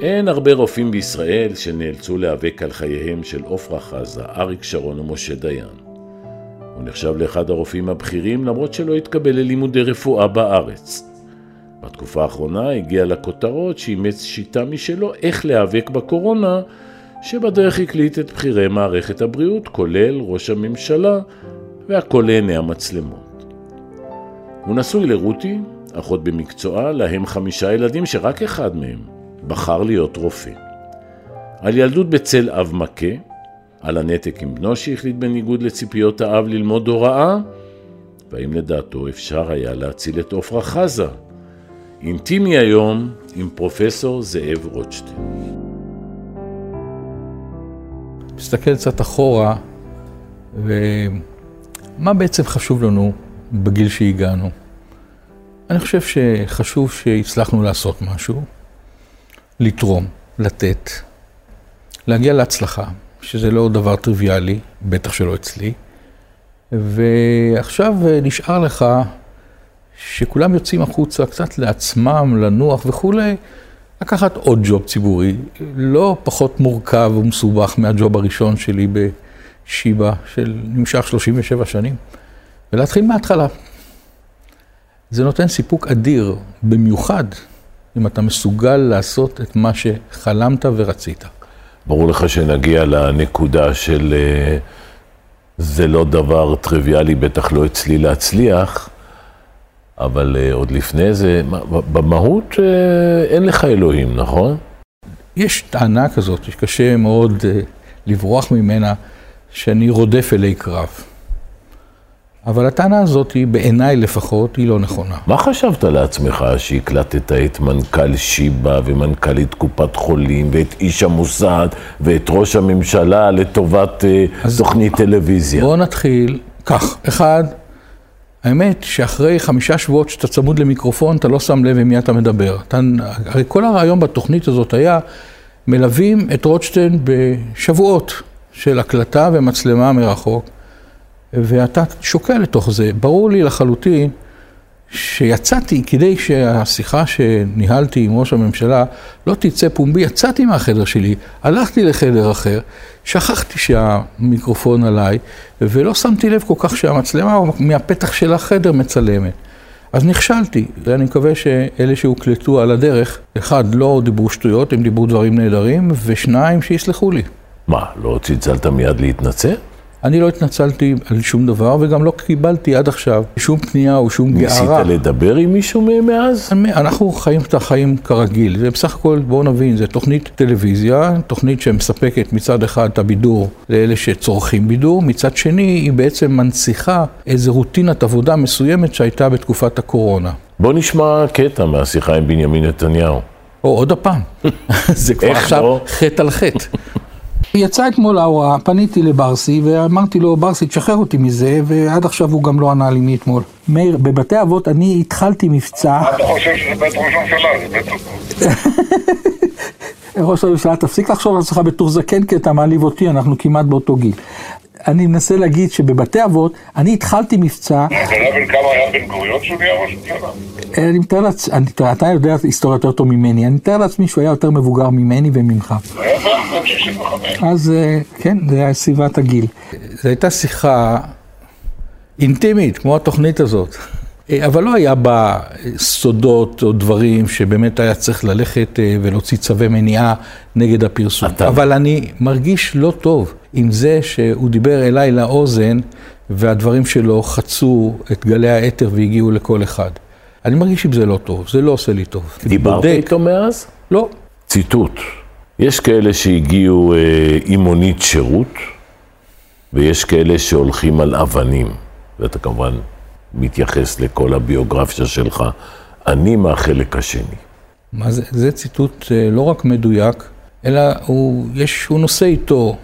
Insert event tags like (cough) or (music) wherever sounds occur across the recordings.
אין הרבה רופאים בישראל שנאלצו להיאבק על חייהם של עפרה חזה, אריק שרון ומשה דיין. הוא נחשב לאחד הרופאים הבכירים למרות שלא התקבל ללימודי רפואה בארץ. בתקופה האחרונה הגיע לכותרות שאימץ שיטה משלו איך להיאבק בקורונה, שבדרך הקליט את בכירי מערכת הבריאות, כולל ראש הממשלה, והכל לעיני המצלמות. הוא נשוי לרותי, אחות במקצועה, להם חמישה ילדים שרק אחד מהם בחר להיות רופא. על ילדות בצל אב מכה, על הנתק עם בנו שהחליט בניגוד לציפיות האב ללמוד הוראה, והאם לדעתו אפשר היה להציל את עפרה חזה. אינטימי היום עם פרופסור זאב רוטשטיין. מסתכל קצת אחורה, ומה בעצם חשוב לנו בגיל שהגענו? אני חושב שחשוב שהצלחנו לעשות משהו, לתרום, לתת, להגיע להצלחה, שזה לא דבר טריוויאלי, בטח שלא אצלי. ועכשיו נשאר לך שכולם יוצאים החוצה קצת לעצמם, לנוח וכולי, לקחת עוד ג'וב ציבורי, לא פחות מורכב ומסובך מהג'וב הראשון שלי בשיבא, של נמשך 37 שנים, ולהתחיל מההתחלה. זה נותן סיפוק אדיר, במיוחד אם אתה מסוגל לעשות את מה שחלמת ורצית. ברור לך שנגיע לנקודה של אה, זה לא דבר טריוויאלי, בטח לא אצלי להצליח, אבל uh, עוד לפני זה, במהות uh, אין לך אלוהים, נכון? יש טענה כזאת שקשה מאוד לברוח ממנה, שאני רודף אלי קרב. אבל הטענה הזאת, בעיניי לפחות, היא לא נכונה. מה חשבת לעצמך שהקלטת את מנכ"ל שיבא ומנכ"לית קופת חולים ואת איש המוסד ואת ראש הממשלה לטובת אז תוכנית טלוויזיה? בואו נתחיל כך. אחד, האמת שאחרי חמישה שבועות שאתה צמוד למיקרופון, אתה לא שם לב עם מי אתה מדבר. אתה, הרי כל הרעיון בתוכנית הזאת היה, מלווים את רוטשטיין בשבועות של הקלטה ומצלמה מרחוק, ואתה שוקע לתוך זה. ברור לי לחלוטין שיצאתי, כדי שהשיחה שניהלתי עם ראש הממשלה לא תצא פומבי, יצאתי מהחדר שלי, הלכתי לחדר אחר, שכחתי שהמיקרופון עליי, ולא שמתי לב כל כך שהמצלמה מהפתח של החדר מצלמת. אז נכשלתי, ואני מקווה שאלה שהוקלטו על הדרך, אחד, לא דיברו שטויות, הם דיברו דברים נהדרים, ושניים, שיסלחו לי. מה, לא צלצלת מיד להתנצל? אני לא התנצלתי על שום דבר, וגם לא קיבלתי עד עכשיו שום פנייה או שום גערה. ניסית לדבר עם מישהו מאז? אנחנו חיים את החיים כרגיל. זה בסך הכל, בואו נבין, זה תוכנית טלוויזיה, תוכנית שמספקת מצד אחד את הבידור לאלה שצורכים בידור, מצד שני היא בעצם מנציחה איזו רוטינת עבודה מסוימת שהייתה בתקופת הקורונה. בוא נשמע קטע מהשיחה עם בנימין נתניהו. או עוד הפעם, (laughs) זה כבר עכשיו לא? חטא על חטא. יצא אתמול ההוראה, פניתי לברסי ואמרתי לו, ברסי, תשחרר אותי מזה, ועד עכשיו הוא גם לא ענה לי מאתמול. מאיר, בבתי אבות אני התחלתי מבצע... אתה חושב שזה בית ראש הממשלה? זה בית... (laughs) ראש הממשלה, תפסיק לחשוב על עצמך בתור זקן, כי אתה מעליב אותי, אנחנו כמעט באותו גיל. אני מנסה להגיד שבבתי אבות, אני התחלתי מבצע... אתה יודע בן כמה היה בן גוריון שהוא נהיה ראש ממשלה? אני מתאר לעצמי, אתה יודע היסטוריה יותר טוב ממני, אני מתאר לעצמי שהוא היה יותר מבוגר ממני וממך. אז אה, כן, זה היה סביבת הגיל. זו הייתה שיחה אינטימית, כמו התוכנית הזאת. אה, אבל לא היה בה סודות או דברים שבאמת היה צריך ללכת אה, ולהוציא צווי מניעה נגד הפרסום. אתה... אבל אני מרגיש לא טוב עם זה שהוא דיבר אליי לאוזן והדברים שלו חצו את גלי האתר והגיעו לכל אחד. אני מרגיש עם זה לא טוב, זה לא עושה לי טוב. דיברת איתו מאז? לא. ציטוט, יש כאלה שהגיעו אה, עם מונית שירות, ויש כאלה שהולכים על אבנים, ואתה כמובן מתייחס לכל הביוגרפיה שלך. אני מהחלק השני. מה זה? זה ציטוט אה, לא רק מדויק, אלא הוא, יש, הוא נושא איתו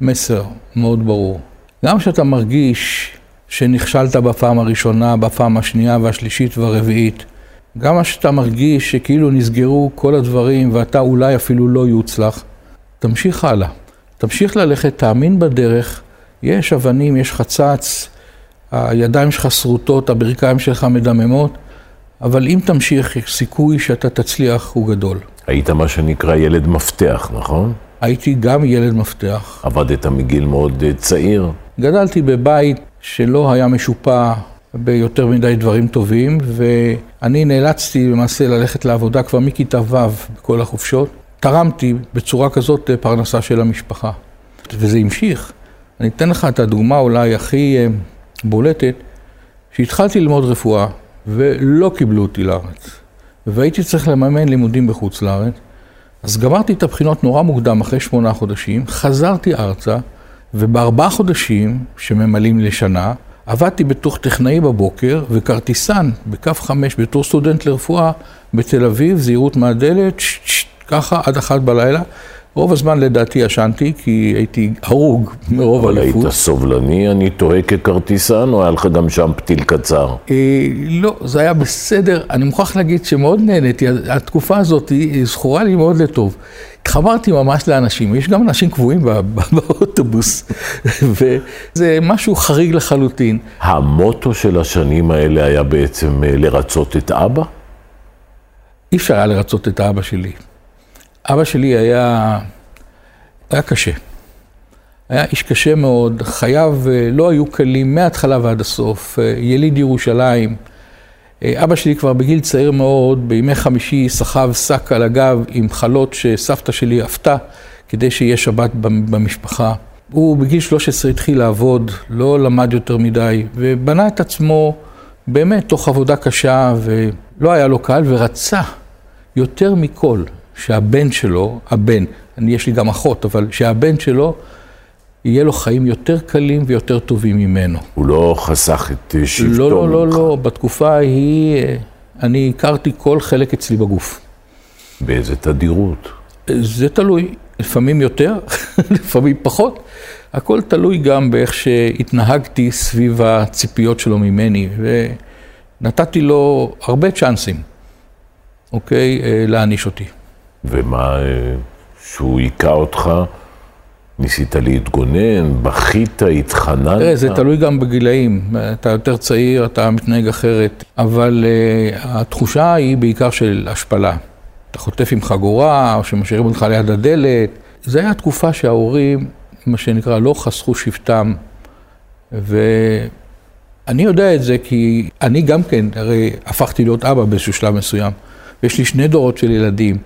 מסר מאוד ברור. גם כשאתה מרגיש שנכשלת בפעם הראשונה, בפעם השנייה והשלישית והרביעית, גם כשאתה מרגיש שכאילו נסגרו כל הדברים ואתה אולי אפילו לא יוצלח, תמשיך הלאה. תמשיך ללכת, תאמין בדרך, יש אבנים, יש חצץ, הידיים שלך שרוטות, הברכיים שלך מדממות, אבל אם תמשיך, סיכוי שאתה תצליח הוא גדול. היית מה שנקרא ילד מפתח, נכון? הייתי גם ילד מפתח. עבדת מגיל מאוד אה, צעיר. גדלתי בבית שלא היה משופע ביותר מדי דברים טובים, ואני נאלצתי למעשה ללכת לעבודה כבר מכיתה ו' בכל החופשות. תרמתי בצורה כזאת פרנסה של המשפחה, וזה המשיך. אני אתן לך את הדוגמה אולי הכי אה, בולטת, שהתחלתי ללמוד רפואה ולא קיבלו אותי לארץ, והייתי צריך לממן לימודים בחוץ לארץ, אז גמרתי את הבחינות נורא מוקדם, אחרי שמונה חודשים, חזרתי ארצה, ובארבעה חודשים, שממלאים לשנה, עבדתי בתוך טכנאי בבוקר וכרטיסן בקו חמש בתור סטודנט לרפואה בתל אביב, זהירות מהדלת, ככה עד אחת בלילה. רוב הזמן לדעתי ישנתי, כי הייתי הרוג מרוב אליפות. אבל היית סובלני, אני תוהה ככרטיסן, או היה לך גם שם פתיל קצר? אה, לא, זה היה בסדר. אני מוכרח להגיד שמאוד נהניתי. התקופה הזאת זכורה לי מאוד לטוב. התחברתי ממש לאנשים, יש גם אנשים קבועים (laughs) באוטובוס, וזה משהו חריג לחלוטין. המוטו של השנים האלה היה בעצם אה, לרצות את אבא? אי אפשר היה לרצות את האבא שלי. אבא שלי היה, היה קשה. היה איש קשה מאוד, חייו אה, לא היו קלים מההתחלה ועד הסוף, אה, יליד ירושלים. אה, אבא שלי כבר בגיל צעיר מאוד, בימי חמישי סחב שק על הגב עם חלות שסבתא שלי עפתה כדי שיהיה שבת במשפחה. הוא בגיל 13 התחיל לעבוד, לא למד יותר מדי, ובנה את עצמו באמת תוך עבודה קשה, ולא היה לו קל, ורצה יותר מכל שהבן שלו, הבן, אני יש לי גם אחות, אבל שהבן שלו, יהיה לו חיים יותר קלים ויותר טובים ממנו. הוא לא חסך את שבטו לא, לא, לא, לא, בתקופה ההיא אני הכרתי כל חלק אצלי בגוף. באיזה תדירות? זה תלוי, לפעמים יותר, (laughs) לפעמים פחות. הכל תלוי גם באיך שהתנהגתי סביב הציפיות שלו ממני, ונתתי לו הרבה צ'אנסים, אוקיי, אה, להעניש אותי. ומה, אה, שהוא היכה אותך, ניסית להתגונן, בכית, התחננת? תראה, זה תלוי גם בגילאים. אתה יותר צעיר, אתה מתנהג אחרת, אבל uh, התחושה היא בעיקר של השפלה. אתה חוטף עם חגורה, או שמשאירים אותך ליד הדלת. זו הייתה תקופה שההורים, מה שנקרא, לא חסכו שבטם. ואני יודע את זה כי אני גם כן, הרי הפכתי להיות אבא באיזשהו שלב מסוים. ויש לי שני דורות של ילדים.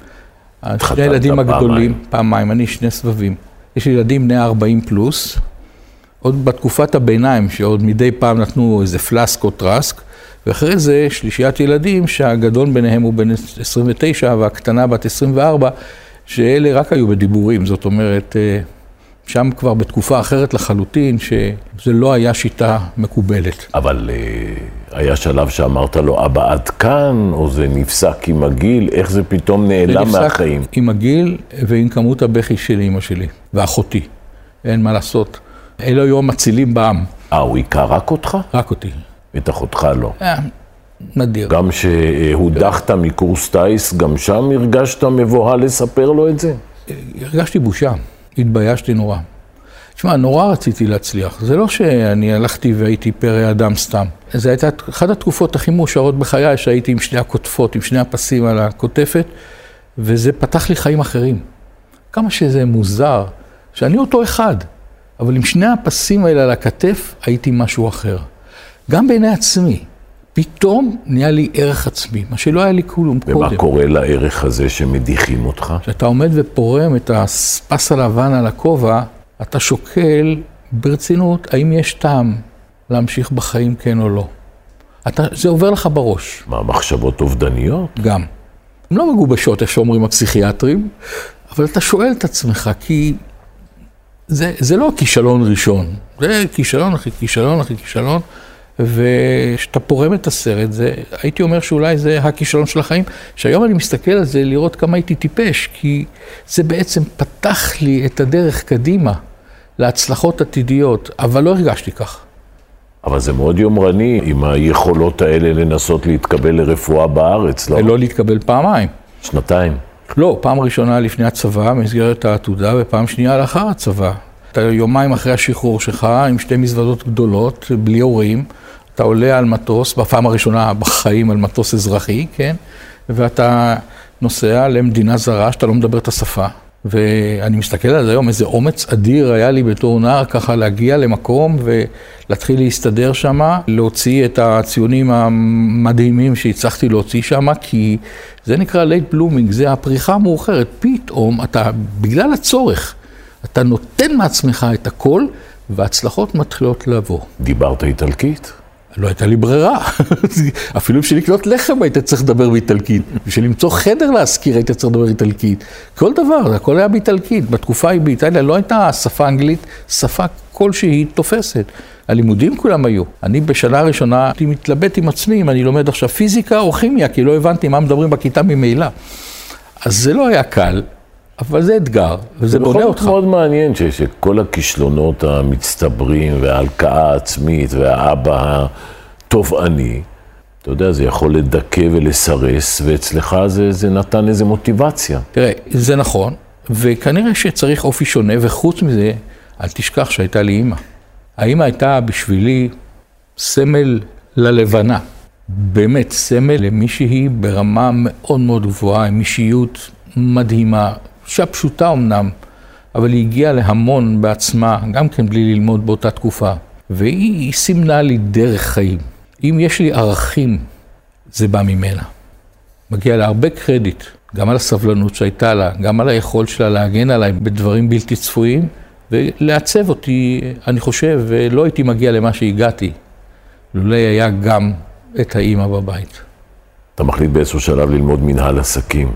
שני הילדים הגדולים, פעמיים, אני שני סבבים. יש לי ילדים בני 40 פלוס, עוד בתקופת הביניים, שעוד מדי פעם נתנו איזה פלאסק או טרסק, ואחרי זה שלישיית ילדים שהגדול ביניהם הוא בן 29 והקטנה בת 24, שאלה רק היו בדיבורים, זאת אומרת, אה, שם כבר בתקופה אחרת לחלוטין, שזה לא היה שיטה מקובלת. אבל uh, היה שלב שאמרת לו, אבא עד כאן, או זה נפסק עם הגיל, איך זה פתאום נעלם מהחיים? זה נפסק עם הגיל ועם כמות הבכי של אימא שלי, ואחותי. אין מה לעשות. אלו היו המצילים בעם. אה, הוא היכה רק אותך? רק אותי. את אחותך לא. אה, נדיר. גם שהודחת מקורס טיס, גם שם הרגשת מבוהל לספר לו את זה? הרגשתי בושה. התביישתי נורא. תשמע, נורא רציתי להצליח. זה לא שאני הלכתי והייתי פרא אדם סתם. זו הייתה אחת התקופות הכי מאושרות בחיי, שהייתי עם שני הקוטפות, עם שני הפסים על הקוטפת, וזה פתח לי חיים אחרים. כמה שזה מוזר, שאני אותו אחד, אבל עם שני הפסים האלה על הכתף, הייתי משהו אחר. גם בעיני עצמי. פתאום נהיה לי ערך עצמי, מה שלא היה לי כלום ומה קודם. ומה קורה לערך הזה שמדיחים אותך? כשאתה עומד ופורם את הספס הלבן על הכובע, אתה שוקל ברצינות האם יש טעם להמשיך בחיים כן או לא. אתה, זה עובר לך בראש. מה, מחשבות אובדניות? גם. הן לא מגובשות, איך שאומרים הפסיכיאטרים, אבל אתה שואל את עצמך, כי זה, זה לא הכישלון ראשון, זה כישלון אחרי כישלון אחרי כישלון. וכשאתה פורם את הסרט, זה, הייתי אומר שאולי זה הכישלון של החיים, שהיום אני מסתכל על זה לראות כמה הייתי טיפש, כי זה בעצם פתח לי את הדרך קדימה להצלחות עתידיות, אבל לא הרגשתי כך. אבל זה מאוד יומרני עם היכולות האלה לנסות להתקבל לרפואה בארץ, לא? לא להתקבל פעמיים. שנתיים. לא, פעם ראשונה לפני הצבא, במסגרת העתודה, ופעם שנייה לאחר הצבא. אתה יומיים אחרי השחרור שלך, עם שתי מזוודות גדולות, בלי הורים, אתה עולה על מטוס, בפעם הראשונה בחיים על מטוס אזרחי, כן? ואתה נוסע למדינה זרה שאתה לא מדבר את השפה. ואני מסתכל על זה היום, איזה אומץ אדיר היה לי בתור נער ככה להגיע למקום ולהתחיל להסתדר שם, להוציא את הציונים המדהימים שהצלחתי להוציא שם, כי זה נקרא late blooming, זה הפריחה המאוחרת. פתאום אתה, בגלל הצורך, אתה נותן מעצמך את הכל, והצלחות מתחילות לבוא. דיברת איטלקית? לא הייתה לי ברירה. (laughs) אפילו בשביל לקנות לחם היית צריך לדבר באיטלקית. בשביל למצוא חדר להשכיר היית צריך לדבר איטלקית. כל דבר, הכל היה באיטלקית. בתקופה ההיא באיטליה לא הייתה שפה אנגלית, שפה כלשהי תופסת. הלימודים כולם היו. אני בשנה הראשונה הייתי מתלבט עם עצמי אם אני לומד עכשיו פיזיקה או כימיה, כי לא הבנתי מה מדברים בכיתה ממילא. אז זה לא היה קל, אבל זה אתגר, וזה בונה אותך. זה מאוד מעניין שכל הכישלונות המצטברים וההלקאה העצמית והאבא התובעני, אתה יודע, זה יכול לדכא ולסרס, ואצלך זה, זה נתן איזו מוטיבציה. תראה, זה נכון, וכנראה שצריך אופי שונה, וחוץ מזה, אל תשכח שהייתה לי אימא. האימא הייתה בשבילי סמל ללבנה. באמת, סמל למישהי ברמה מאוד מאוד גבוהה, עם אישיות מדהימה, אישה פשוטה אמנם, אבל היא הגיעה להמון בעצמה, גם כן בלי ללמוד באותה תקופה. והיא סימנה לי דרך חיים. אם יש לי ערכים, זה בא ממנה. מגיע לה הרבה קרדיט, גם על הסבלנות שהייתה לה, גם על היכולת שלה להגן עליי בדברים בלתי צפויים, ולעצב אותי, אני חושב, ולא הייתי מגיע למה שהגעתי, לולא היה גם את האימא בבית. אתה מחליט באיזשהו שלב ללמוד מנהל עסקים.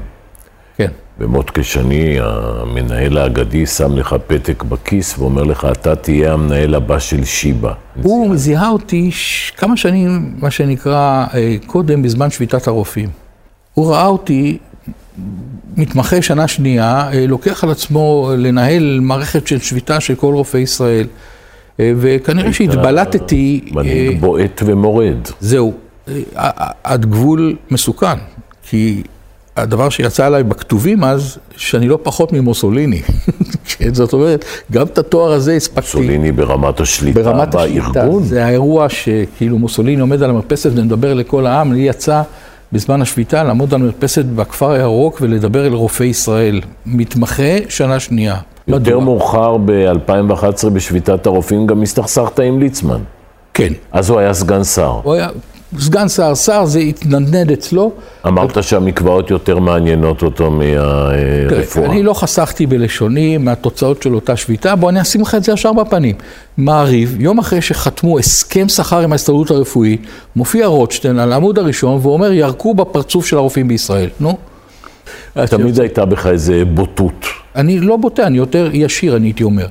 כן. ומוטקה שני, המנהל האגדי, שם לך פתק בכיס ואומר לך, אתה תהיה המנהל הבא של שיבא. הוא זיהה אותי כמה שנים, מה שנקרא, אה, קודם, בזמן שביתת הרופאים. הוא ראה אותי, מתמחה שנה שנייה, אה, לוקח על עצמו לנהל מערכת של שביתה של כל רופאי ישראל. אה, וכנראה שהתבלטתי... מנהיג בועט ומורד. זהו, עד גבול מסוכן, כי הדבר שיצא עליי בכתובים אז, שאני לא פחות ממוסוליני. (laughs) כן, זאת אומרת, גם את התואר הזה הספקתי. מוסוליני ברמת השליטה ברמת בארגון. השליטה. זה האירוע שכאילו מוסוליני עומד על המרפסת ומדבר לכל העם, לי יצא בזמן השביתה לעמוד על מרפסת בכפר הירוק ולדבר אל רופאי ישראל. מתמחה שנה שנייה. יותר מדוע? מאוחר ב-2011 בשביתת הרופאים גם הסתכסכת עם ליצמן. כן. אז הוא היה סגן שר. הוא היה סגן שר, שר, זה התנדנד אצלו. אמרת שהמקוואות יותר מעניינות אותו מהרפואה. אני לא חסכתי בלשוני מהתוצאות של אותה שביתה, בוא אני אשים לך את זה ישר בפנים. מעריב, יום אחרי שחתמו הסכם שכר עם ההסתדרות הרפואית, מופיע רוטשטיין על העמוד הראשון ואומר, ירקו בפרצוף של הרופאים בישראל. נו. תמיד הייתה בך איזה בוטות. אני לא בוטה, אני יותר ישיר, אני הייתי אומר.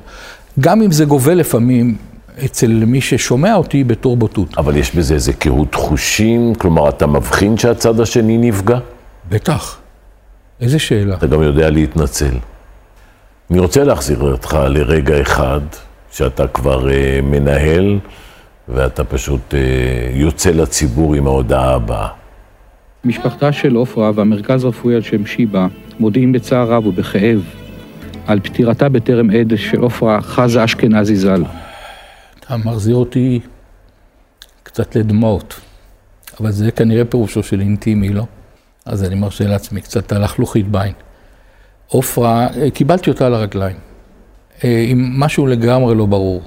גם אם זה גובל לפעמים אצל מי ששומע אותי בתור בוטות. אבל יש בזה איזה קהות חושים? כלומר, אתה מבחין שהצד השני נפגע? בטח. איזה שאלה. אתה גם יודע להתנצל. אני רוצה להחזיר אותך לרגע אחד, שאתה כבר uh, מנהל, ואתה פשוט uh, יוצא לציבור עם ההודעה הבאה. משפחתה של עופרה והמרכז הרפואי על שם שיבא מודיעים בצער רב ובכאב על פטירתה בטרם עת של עופרה חזה אשכנזי ז"ל. אתה מחזיר אותי קצת לדמעות, אבל זה כנראה פירושו של אינטימי, לא? אז אני מרשה לעצמי קצת הלכלוכית בעין. עופרה, אה, קיבלתי אותה על הרגליים, אה, עם משהו לגמרי לא ברור.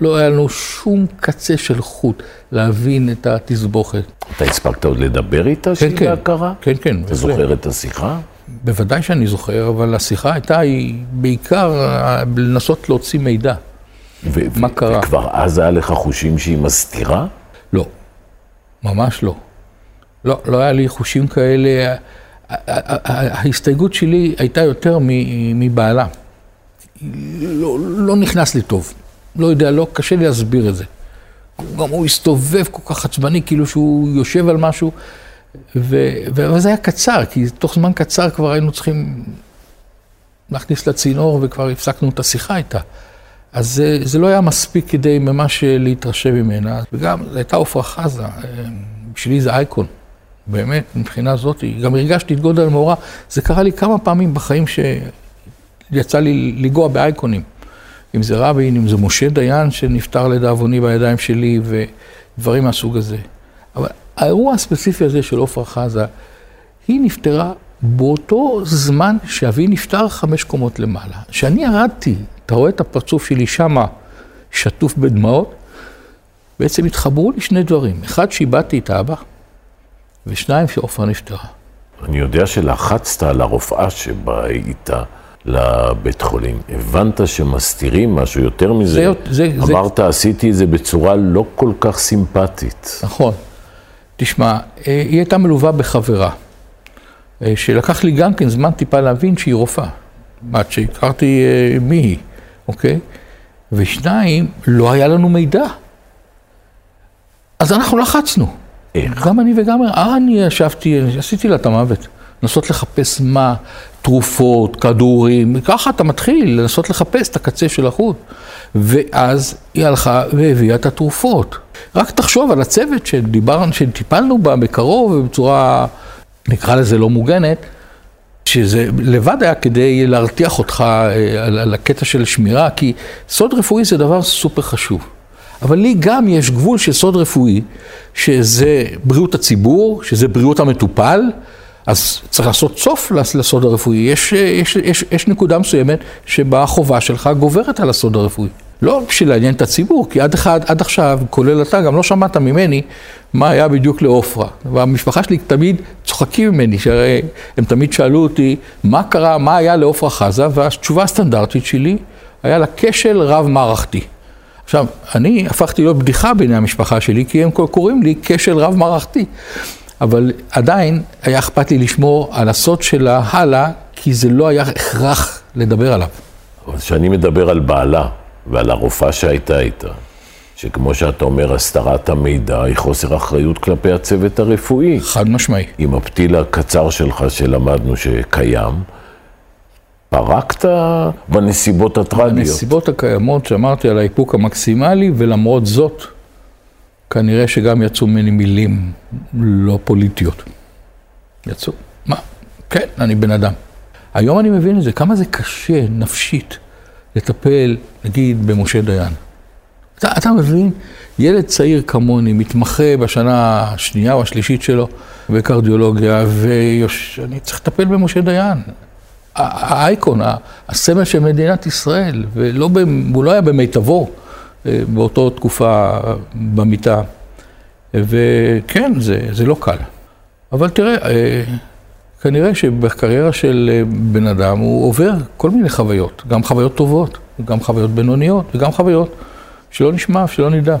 לא היה לנו שום קצה של חוט להבין את התסבוכת. אתה הספקת עוד לדבר איתה כן, שהיא כן, בהכרה? כן, כן. אתה זוכר את השיחה? בוודאי שאני זוכר, אבל השיחה הייתה היא בעיקר אה, לנסות להוציא מידע. מה קרה? וכבר אז היה לך חושים שהיא מסתירה? לא, ממש לא. לא, לא היה לי חושים כאלה. ההסתייגות שלי הייתה יותר מבעלה. לא, לא נכנס לי טוב. לא יודע, לא, קשה לי להסביר את זה. גם הוא הסתובב כל כך עצבני, כאילו שהוא יושב על משהו, ו... וזה היה קצר, כי תוך זמן קצר כבר היינו צריכים להכניס לצינור וכבר הפסקנו את השיחה איתה. אז זה, זה לא היה מספיק כדי ממש להתרשם ממנה. וגם, זו הייתה עפרה חזה, אה, בשבילי זה אייקון, באמת, מבחינה זאת. גם הרגשתי את גודל המאורע. זה קרה לי כמה פעמים בחיים שיצא לי לנגוע באייקונים. אם זה רבין, אם זה משה דיין שנפטר לדאבוני בידיים שלי, דברים מהסוג הזה. אבל האירוע הספציפי הזה של עפרה חזה, היא נפטרה באותו זמן שאבי נפטר חמש קומות למעלה. כשאני ירדתי, אתה רואה את הפרצוף שלי שמה שטוף בדמעות, בעצם התחברו לי שני דברים. אחד, שאיבדתי את האבא, ושניים, שעופרה נפטרה. אני יודע שלחצת על הרופאה שבאה איתה לבית חולים. הבנת שמסתירים משהו יותר מזה. זה- זה- זה- אמרת, עשיתי את זה בצורה לא כל כך סימפטית. נכון. תשמע, אה, היא הייתה מלווה בחברה, שלקח לי גם כן זמן טיפה להבין שהיא רופאה. עד שהכרתי אה, מי היא, אוקיי? ושניים, לא היה לנו מידע. אז אנחנו לחצנו. איך? גם אני וגם אה, אני ישבתי, עשיתי לה את המוות. לנסות לחפש מה, תרופות, כדורים, ככה אתה מתחיל לנסות לחפש את הקצה של החוט. ואז היא הלכה והביאה את התרופות. רק תחשוב על הצוות שדיברנו, שטיפלנו בה בקרוב ובצורה, נקרא לזה לא מוגנת, שזה לבד היה כדי להרתיח אותך אה, על, על הקטע של שמירה, כי סוד רפואי זה דבר סופר חשוב. אבל לי גם יש גבול של סוד רפואי, שזה בריאות הציבור, שזה בריאות המטופל, אז צריך לעשות סוף לס- לסוד הרפואי. יש, אה, יש, יש, יש נקודה מסוימת שבה החובה שלך גוברת על הסוד הרפואי. לא בשביל לעניין את הציבור, כי עד, אחד, עד עכשיו, כולל אתה, גם לא שמעת ממני מה היה בדיוק לעופרה. והמשפחה שלי תמיד צוחקים ממני, שהרי הם תמיד שאלו אותי, מה קרה, מה היה לעופרה חזה, והתשובה הסטנדרטית שלי, היה לה כשל רב-מערכתי. עכשיו, אני הפכתי להיות בדיחה בעיני המשפחה שלי, כי הם קוראים לי כשל רב-מערכתי. אבל עדיין היה אכפת לי לשמור על הסוד שלה הלאה, כי זה לא היה הכרח לדבר עליו. אבל כשאני מדבר על בעלה ועל הרופאה שהייתה איתה, שכמו שאתה אומר, הסתרת המידע היא חוסר אחריות כלפי הצוות הרפואי. חד משמעי. עם הפתיל הקצר שלך שלמדנו שקיים, פרקת בנסיבות הטרגיות. הנסיבות הקיימות שאמרתי על האיפוק המקסימלי, ולמרות זאת, כנראה שגם יצאו ממני מילים לא פוליטיות. יצאו. מה? כן, אני בן אדם. היום אני מבין את זה, כמה זה קשה נפשית לטפל, נגיד, במשה דיין. אתה, אתה מבין, ילד צעיר כמוני, מתמחה בשנה השנייה או השלישית שלו בקרדיולוגיה, ואני צריך לטפל במשה דיין. האייקון, הסמל של מדינת ישראל, ולא, הוא לא היה במיטבו אה, באותה תקופה במיטה. וכן, זה, זה לא קל. אבל תראה, אה, כנראה שבקריירה של אה, בן אדם הוא עובר כל מיני חוויות, גם חוויות טובות, גם חוויות בינוניות, וגם חוויות שלא נשמע, שלא נדע.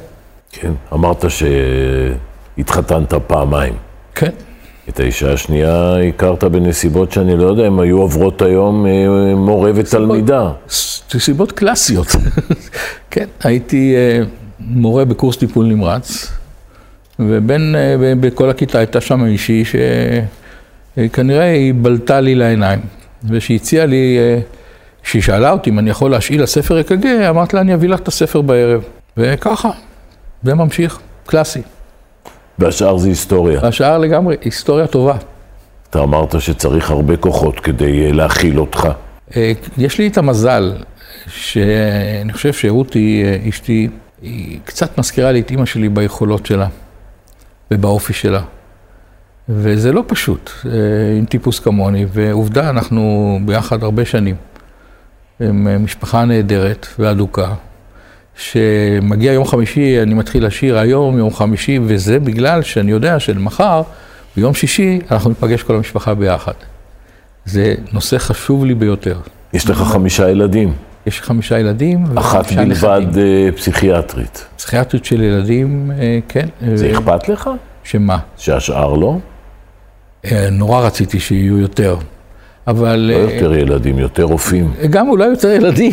כן, אמרת שהתחתנת פעמיים. כן. את האישה השנייה הכרת בנסיבות שאני לא יודע אם היו עוברות היום מורה ותלמידה. נסיבות קלאסיות. (laughs) כן, הייתי מורה בקורס טיפול נמרץ, ובין, בכל הכיתה הייתה שם מישהי שכנראה היא בלטה לי לעיניים, ושהציעה לי, כשהיא שאלה אותי אם אני יכול להשאיל לספר אק"ג, אמרתי לה, אני אביא לך את הספר בערב. וככה, זה ממשיך, קלאסי. והשאר זה היסטוריה. השאר לגמרי, היסטוריה טובה. אתה אמרת שצריך הרבה כוחות כדי להכיל אותך. יש לי את המזל, שאני חושב שרותי, אשתי, היא קצת מזכירה לי את אימא שלי ביכולות שלה ובאופי שלה. וזה לא פשוט, עם טיפוס כמוני, ועובדה, אנחנו ביחד הרבה שנים. עם משפחה נהדרת ואדוקה, שמגיע יום חמישי, אני מתחיל לשיר היום, יום חמישי, וזה בגלל שאני יודע שלמחר, ביום שישי, אנחנו ניפגש כל המשפחה ביחד. זה נושא חשוב לי ביותר. יש לך חמישה ילדים. יש חמישה ילדים. אחת בלבד פסיכיאטרית. פסיכיאטרית של ילדים, כן. זה אכפת לך? שמה? שהשאר לא? נורא רציתי שיהיו יותר. אבל... לא יותר ילדים, יותר רופאים. גם אולי יותר ילדים,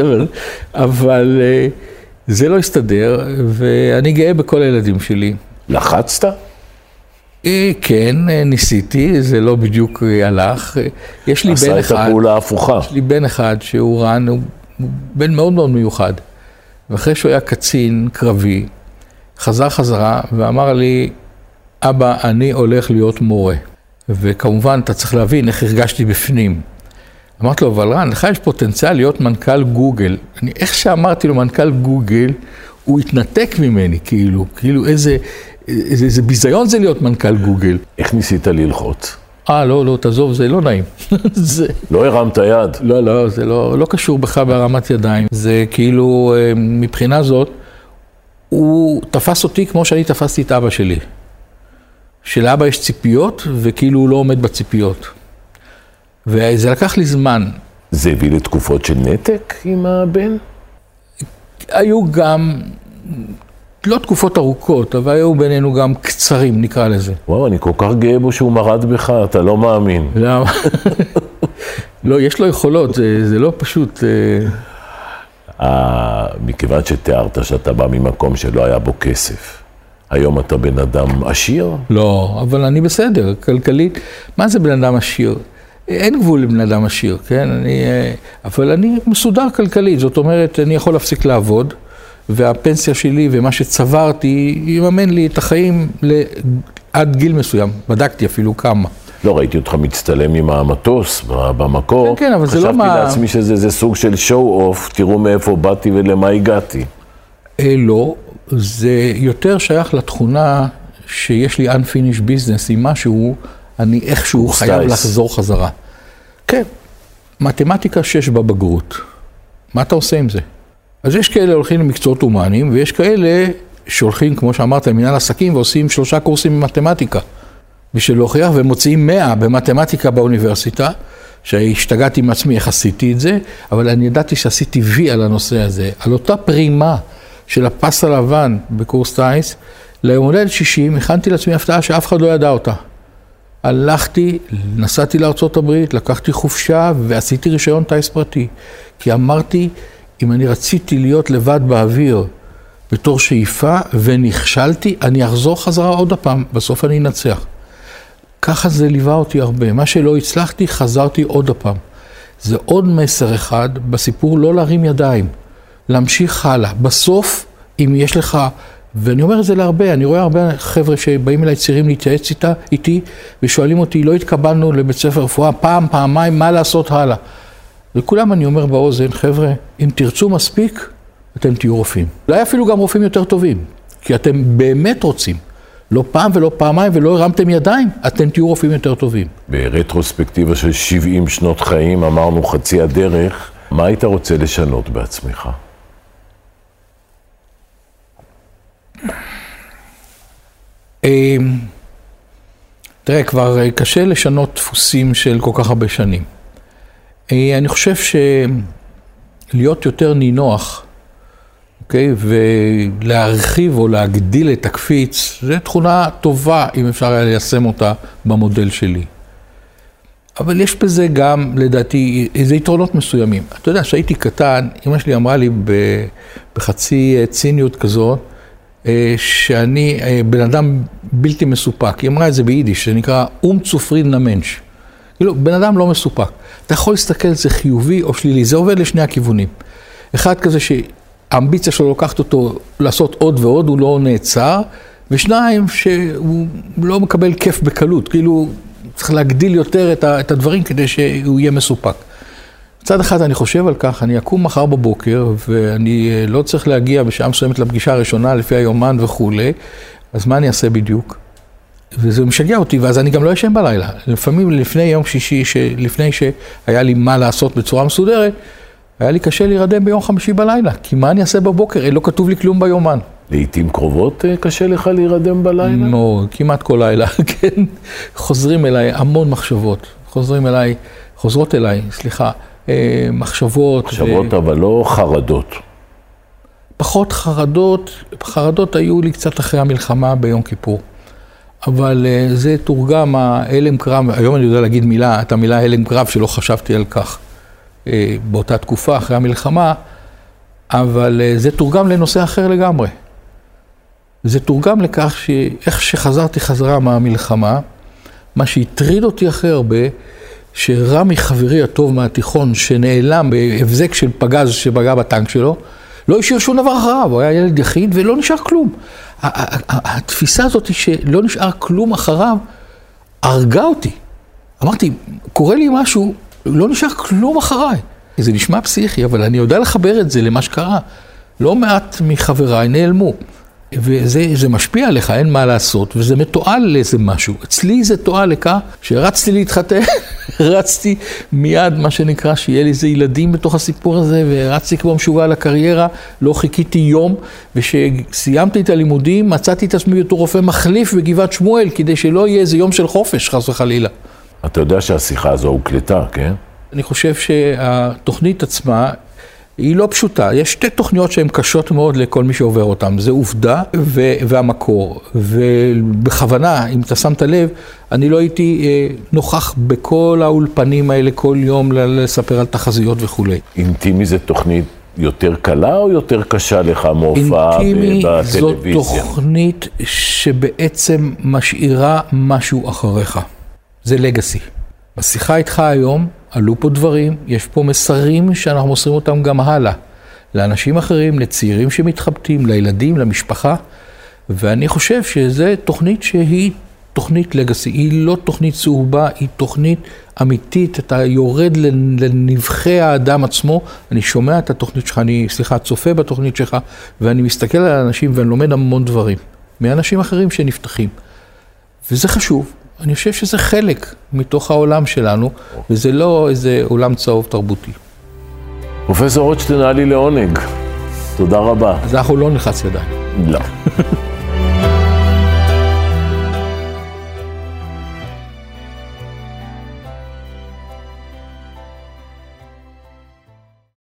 (laughs) אבל זה לא הסתדר, ואני גאה בכל הילדים שלי. לחצת? כן, ניסיתי, זה לא בדיוק הלך. יש לי בן אחד... עשה את הפעולה ההפוכה. יש לי בן אחד שהוא רן, הוא בן מאוד מאוד מיוחד. ואחרי שהוא היה קצין קרבי, חזר חזרה ואמר לי, אבא, אני הולך להיות מורה. וכמובן, אתה צריך להבין איך הרגשתי בפנים. אמרתי לו, אבל רן, לך יש פוטנציאל להיות מנכ"ל גוגל. אני, איך שאמרתי לו מנכ"ל גוגל, הוא התנתק ממני, כאילו, כאילו איזה, איזה, איזה ביזיון זה להיות מנכ"ל גוגל. איך ניסית ללחוץ? אה, לא, לא, תעזוב, זה לא נעים. (laughs) זה... לא הרמת יד. לא, לא, זה לא, לא קשור בך בהרמת ידיים. זה כאילו, אה, מבחינה זאת, הוא תפס אותי כמו שאני תפסתי את אבא שלי. שלאבא יש ציפיות, וכאילו הוא לא עומד בציפיות. וזה לקח לי זמן. זה הביא לתקופות של נתק עם הבן? היו גם, לא תקופות ארוכות, אבל היו בינינו גם קצרים, נקרא לזה. וואו, אני כל כך גאה בו שהוא מרד בך, אתה לא מאמין. למה? (laughs) לא, יש לו יכולות, זה, זה לא פשוט. אה, אה, מכיוון שתיארת שאתה בא ממקום שלא היה בו כסף, היום אתה בן אדם עשיר? לא, אבל אני בסדר, כלכלית. מה זה בן אדם עשיר? אין גבול לבן אדם עשיר, כן? אני, אה, אבל אני מסודר כלכלית, זאת אומרת, אני יכול להפסיק לעבוד, והפנסיה שלי ומה שצברתי יממן לי את החיים ל... עד גיל מסוים. בדקתי אפילו כמה. לא, ראיתי אותך מצטלם עם המטוס במקור. כן, כן, אבל זה לא מה- חשבתי לעצמי שזה סוג של show-off, תראו מאיפה באתי ולמה הגעתי. אה, לא, זה יותר שייך לתכונה שיש לי unfinished business עם משהו, אני איכשהו חייב. לחזור חזרה. כן, מתמטיקה 6 בבגרות, מה אתה עושה עם זה? אז יש כאלה הולכים למקצועות הומניים, ויש כאלה שהולכים, כמו שאמרת, למנהל עסקים ועושים שלושה קורסים במתמטיקה. בשביל להוכיח, ומוציאים 100 במתמטיקה באוניברסיטה, שהשתגעתי עם עצמי איך עשיתי את זה, אבל אני ידעתי שעשיתי וי על הנושא הזה, על אותה פרימה של הפס הלבן בקורס טיס, ליום הולדת 60, הכנתי לעצמי הפתעה שאף אחד לא ידע אותה. הלכתי, נסעתי לארצות הברית, לקחתי חופשה ועשיתי רישיון טיס פרטי. כי אמרתי, אם אני רציתי להיות לבד באוויר בתור שאיפה ונכשלתי, אני אחזור חזרה עוד הפעם, בסוף אני אנצח. ככה זה ליווה אותי הרבה. מה שלא הצלחתי, חזרתי עוד הפעם. זה עוד מסר אחד בסיפור לא להרים ידיים, להמשיך הלאה. בסוף, אם יש לך, ואני אומר את זה להרבה, אני רואה הרבה חבר'ה שבאים אליי צעירים להתייעץ איתה, איתי, ושואלים אותי, לא התקבלנו לבית ספר רפואה, פעם, פעמיים, מה לעשות הלאה? לכולם אני אומר באוזן, חבר'ה, אם תרצו מספיק, אתם תהיו רופאים. אולי אפילו גם רופאים יותר טובים, כי אתם באמת רוצים. לא פעם ולא פעמיים ולא הרמתם ידיים, אתם תהיו רופאים יותר טובים. ברטרוספקטיבה של 70 שנות חיים, אמרנו חצי הדרך, מה היית רוצה לשנות בעצמך? תראה, כבר אה, קשה לשנות דפוסים של כל כך הרבה שנים. אה, אני חושב שלהיות יותר נינוח, אוקיי, ולהרחיב או להגדיל את הקפיץ, זו תכונה טובה אם אפשר היה ליישם אותה במודל שלי. אבל יש בזה גם, לדעתי, איזה יתרונות מסוימים. אתה יודע, כשהייתי קטן, אמא שלי אמרה לי בחצי אה, ציניות כזאת, שאני אה, בן אדם בלתי מסופק. היא אמרה את זה ביידיש, זה נקרא אום צופרין נמנש. כאילו, בן אדם לא מסופק. אתה יכול להסתכל על זה חיובי או שלילי, זה עובד לשני הכיוונים. אחד כזה שהאמביציה שלו לוקחת אותו לעשות עוד ועוד, הוא לא נעצר, ושניים, שהוא לא מקבל כיף בקלות, כאילו צריך להגדיל יותר את הדברים כדי שהוא יהיה מסופק. מצד אחד אני חושב על כך, אני אקום מחר בבוקר ואני אה, לא צריך להגיע בשעה מסוימת לפגישה הראשונה לפי היומן וכולי, אז מה אני אעשה בדיוק? וזה משגע אותי, ואז אני גם לא ישן בלילה. לפעמים לפני יום שישי, לפני שהיה לי מה לעשות בצורה מסודרת, היה לי קשה להירדם ביום חמישי בלילה, כי מה אני אעשה בבוקר? לא כתוב לי כלום ביומן. לעתים קרובות אה, קשה לך להירדם בלילה? מאוד, כמעט כל לילה, (laughs) כן. חוזרים אליי המון מחשבות, חוזרים אליי, חוזרות אליי, סליחה, אה, מחשבות. מחשבות, אבל לא חרדות. פחות חרדות, חרדות היו לי קצת אחרי המלחמה ביום כיפור. אבל uh, זה תורגם, ההלם קרב, היום אני יודע להגיד מילה, את המילה הלם קרב שלא חשבתי על כך uh, באותה תקופה, אחרי המלחמה, אבל זה תורגם לנושא אחר לגמרי. זה תורגם לכך שאיך שחזרתי חזרה מהמלחמה, מה שהטריד אותי הכי הרבה, שרמי חברי הטוב מהתיכון, שנעלם בהבזק של פגז שפגע בטנק שלו, לא השאיר שום דבר אחריו, הוא היה ילד יחיד ולא נשאר כלום. התפיסה הזאת שלא נשאר כלום אחריו, הרגה אותי. אמרתי, קורה לי משהו, לא נשאר כלום אחריי. זה נשמע פסיכי, אבל אני יודע לחבר את זה למה שקרה. לא מעט מחבריי נעלמו. וזה משפיע עליך, אין מה לעשות, וזה מתועל לאיזה משהו. אצלי זה תועל לכך שרצתי להתחתן, (laughs) רצתי מיד, מה שנקרא, שיהיה לי איזה ילדים בתוך הסיפור הזה, ורצתי כמו משוגע לקריירה, לא חיכיתי יום, וכשסיימתי את הלימודים, מצאתי את עצמי בתור רופא מחליף בגבעת שמואל, כדי שלא יהיה איזה יום של חופש, חס וחלילה. אתה יודע שהשיחה הזו הוקלטה, כן? אני חושב שהתוכנית עצמה היא לא פשוטה. יש שתי תוכניות שהן קשות מאוד לכל מי שעובר אותן, זה עובדה ו- והמקור. ובכוונה, אם אתה שמת לב, אני לא הייתי אה, נוכח בכל האולפנים האלה כל יום לספר על תחזיות וכולי. אינטימי זה תוכנית יותר קלה או יותר קשה לך מהופעה אינטימי בטלוויזיה? זו תוכנית שבעצם משאירה משהו אחריך. זה לגאסי. בשיחה איתך היום עלו פה דברים, יש פה מסרים שאנחנו מוסרים אותם גם הלאה. לאנשים אחרים, לצעירים שמתחבטים, לילדים, למשפחה. ואני חושב שזו תוכנית שהיא תוכנית לגאסי, היא לא תוכנית צהובה, היא תוכנית אמיתית, אתה יורד לנבחי האדם עצמו, אני שומע את התוכנית שלך, אני, סליחה, צופה בתוכנית שלך, ואני מסתכל על האנשים ואני לומד המון דברים, מאנשים אחרים שנפתחים. וזה חשוב, אני חושב שזה חלק מתוך העולם שלנו, וזה לא איזה עולם צהוב תרבותי. פרופסור רוטשטיין, היה לי לעונג. תודה רבה. אז אנחנו לא נלחץ ידיים. לא.